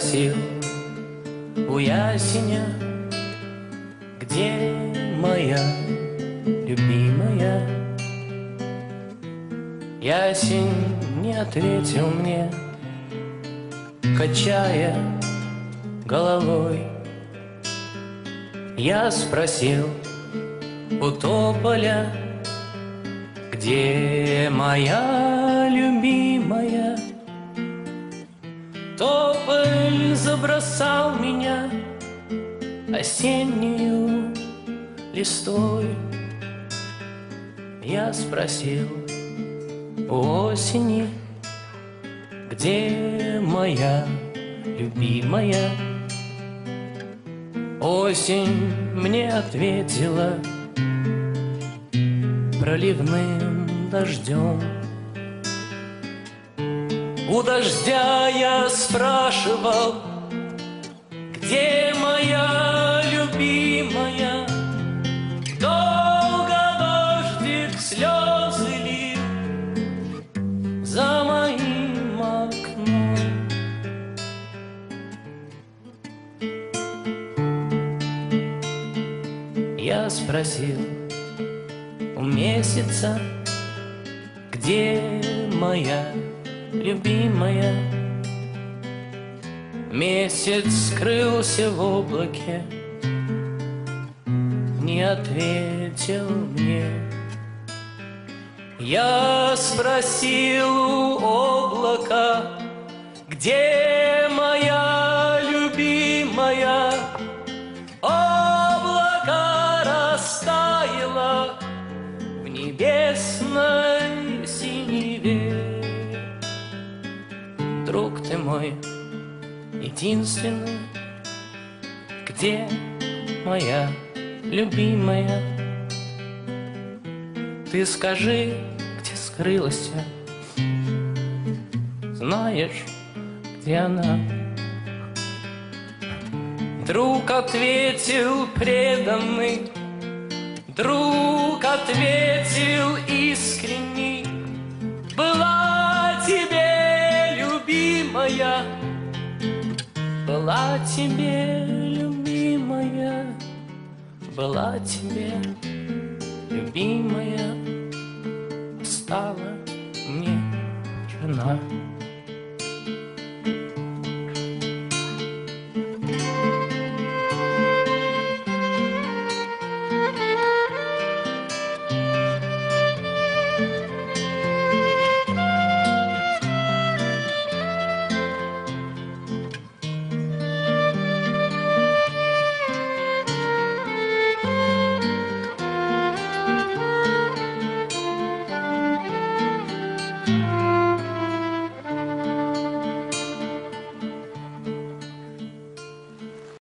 Спросил у ясеня, где моя любимая? Ясень не ответил мне, качая головой. Я спросил у тополя, где моя любимая? Тополь забросал меня осеннюю листой. Я спросил у осени, где моя любимая? Осень мне ответила проливным дождем. У дождя я спрашивал, где моя любимая? Долго дождик слезы лил за моим окном. Я спросил у месяца, где моя любимая. Месяц скрылся в облаке, не ответил мне. Я спросил у облака, где моя любимая? Облако растаяло в небесной синеве. Друг ты мой, единственный, где моя любимая? Ты скажи, где скрылась? Знаешь, где она? Друг ответил преданный, Друг ответил искренний, Была тебе любимая, Была тебе любимая, Была тебе любимая, Стала мне жена.